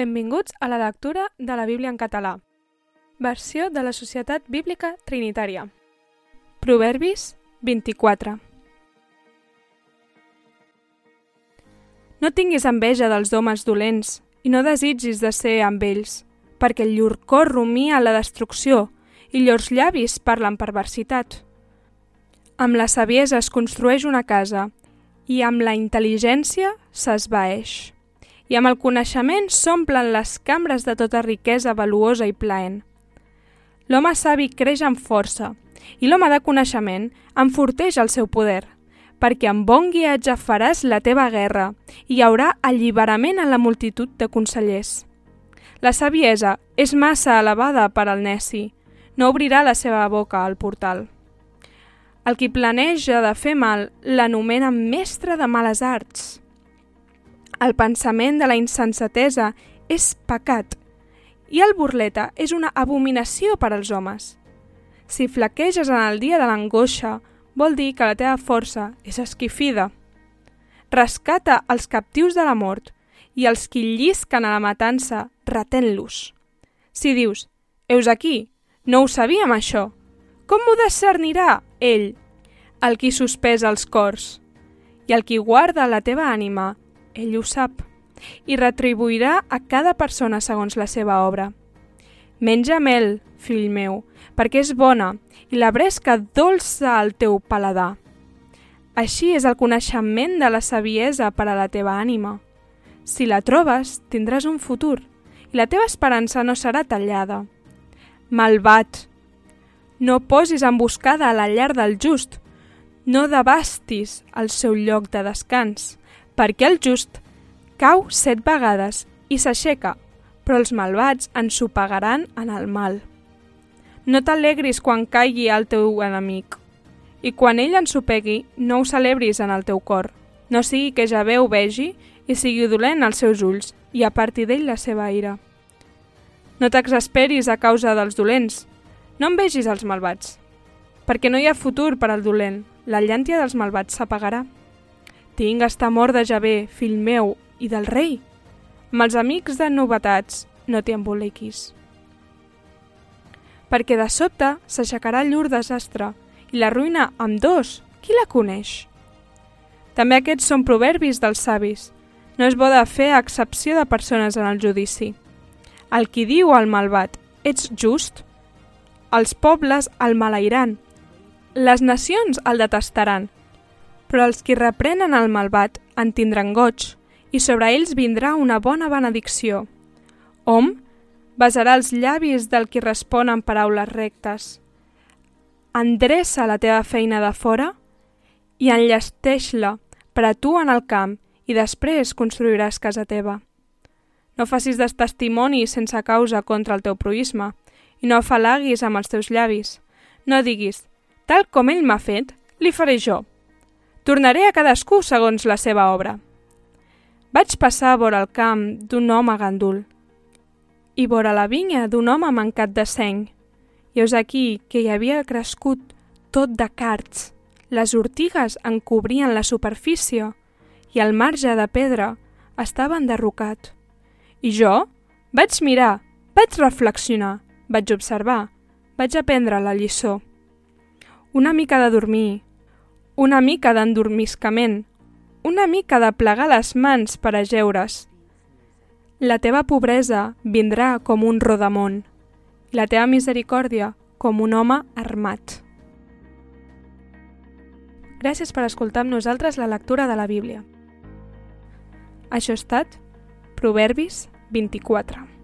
Benvinguts a la lectura de la Bíblia en català. Versió de la Societat Bíblica Trinitària. Proverbis 24. No tinguis enveja dels homes dolents i no desitgis de ser amb ells, perquè llur cor rumia la destrucció i llurs llavis parlen perversitat. Amb la saviesa es construeix una casa i amb la intel·ligència s'esvaeix. I amb el coneixement s'omplen les cambres de tota riquesa valuosa i plaent. L'home savi creix amb força i l'home de coneixement enforteix el seu poder, perquè amb bon guiatge faràs la teva guerra i hi haurà alliberament en la multitud de consellers. La saviesa és massa elevada per al neci, no obrirà la seva boca al portal. El qui planeja de fer mal l'anomena mestre de males arts. El pensament de la insensatesa és pecat i el burleta és una abominació per als homes. Si flaqueges en el dia de l'angoixa, vol dir que la teva força és esquifida. Rescata els captius de la mort i els qui llisquen a la matança, retén-los. Si dius, heus aquí, no ho sabíem això, com m'ho discernirà ell, el qui sospesa els cors? I el qui guarda la teva ànima, ell ho sap, i retribuirà a cada persona segons la seva obra. Menja mel, fill meu, perquè és bona, i la bresca dolça al teu paladar. Així és el coneixement de la saviesa per a la teva ànima. Si la trobes, tindràs un futur, i la teva esperança no serà tallada. Malvat! No posis emboscada a la llar del just, no devastis el seu lloc de descans, perquè el just cau set vegades i s'aixeca, però els malvats ens ho pagaran en el mal. No t'alegris quan caigui el teu enemic, i quan ell ensopegui, no ho celebris en el teu cor. No sigui que ja ho vegi i sigui dolent als seus ulls i aparti d'ell la seva ira. No t'exasperis a causa dels dolents, no envegis els malvats, perquè no hi ha futur per al dolent, la llàntia dels malvats s'apagarà. Tingues temor de Javé, fill meu, i del rei. Amb els amics de novetats no t'hi emboliquis. Perquè de sobte s'aixecarà llur desastre i la ruïna amb dos, qui la coneix? També aquests són proverbis dels savis. No és bo de fer excepció de persones en el judici. El qui diu al malvat, ets just, els pobles el malairan, les nacions el detestaran, però els qui reprenen el malvat en tindran goig, i sobre ells vindrà una bona benedicció. Hom besarà els llavis del qui respon amb paraules rectes. Endreça la teva feina de fora i enllesteix-la per a tu en el camp i després construiràs casa teva. No facis des testimoni sense causa contra el teu proisme i no afalaguis amb els teus llavis. No diguis, tal com ell m'ha fet, li faré jo. Tornaré a cadascú segons la seva obra. Vaig passar vora el camp d'un home gandul i vora la vinya d'un home mancat de seny. I heus aquí que hi havia crescut tot de carts. Les ortigues en cobrien la superfície i el marge de pedra estava enderrocat. I jo vaig mirar, vaig reflexionar, vaig observar, vaig aprendre la lliçó. Una mica de dormir, una mica d'endormiscament, una mica de plegar les mans per a jeure's. La teva pobresa vindrà com un rodamont, la teva misericòrdia com un home armat. Gràcies per escoltar amb nosaltres la lectura de la Bíblia. Això ha estat Proverbis 24.